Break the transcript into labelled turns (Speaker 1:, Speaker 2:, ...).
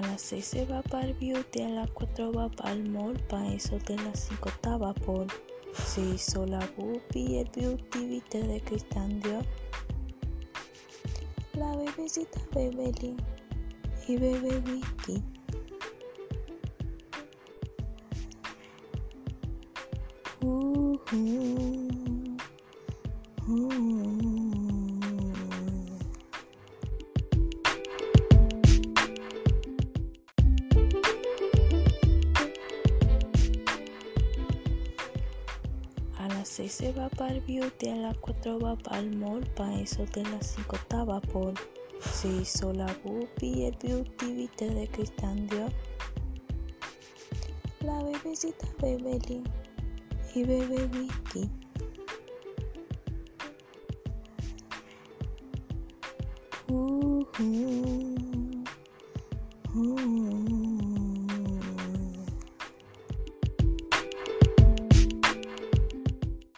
Speaker 1: las 6 se va para el beauty, a las 4 va para el mall, pa' eso de las 5 estaba por. Se hizo la boobie, el beauty, viste de Cristian Dior. La bebecita Bebelín y bebe whisky. Uh, uh, uh. A las 6 se va para el beauty, a las 4 va para el mall, pa' eso de las 5 estaba por. Se hizo la boobie, el beauty, viste de Cristian Dior. La bebecita Bebelín y bebe whisky. Uh, uh, uh.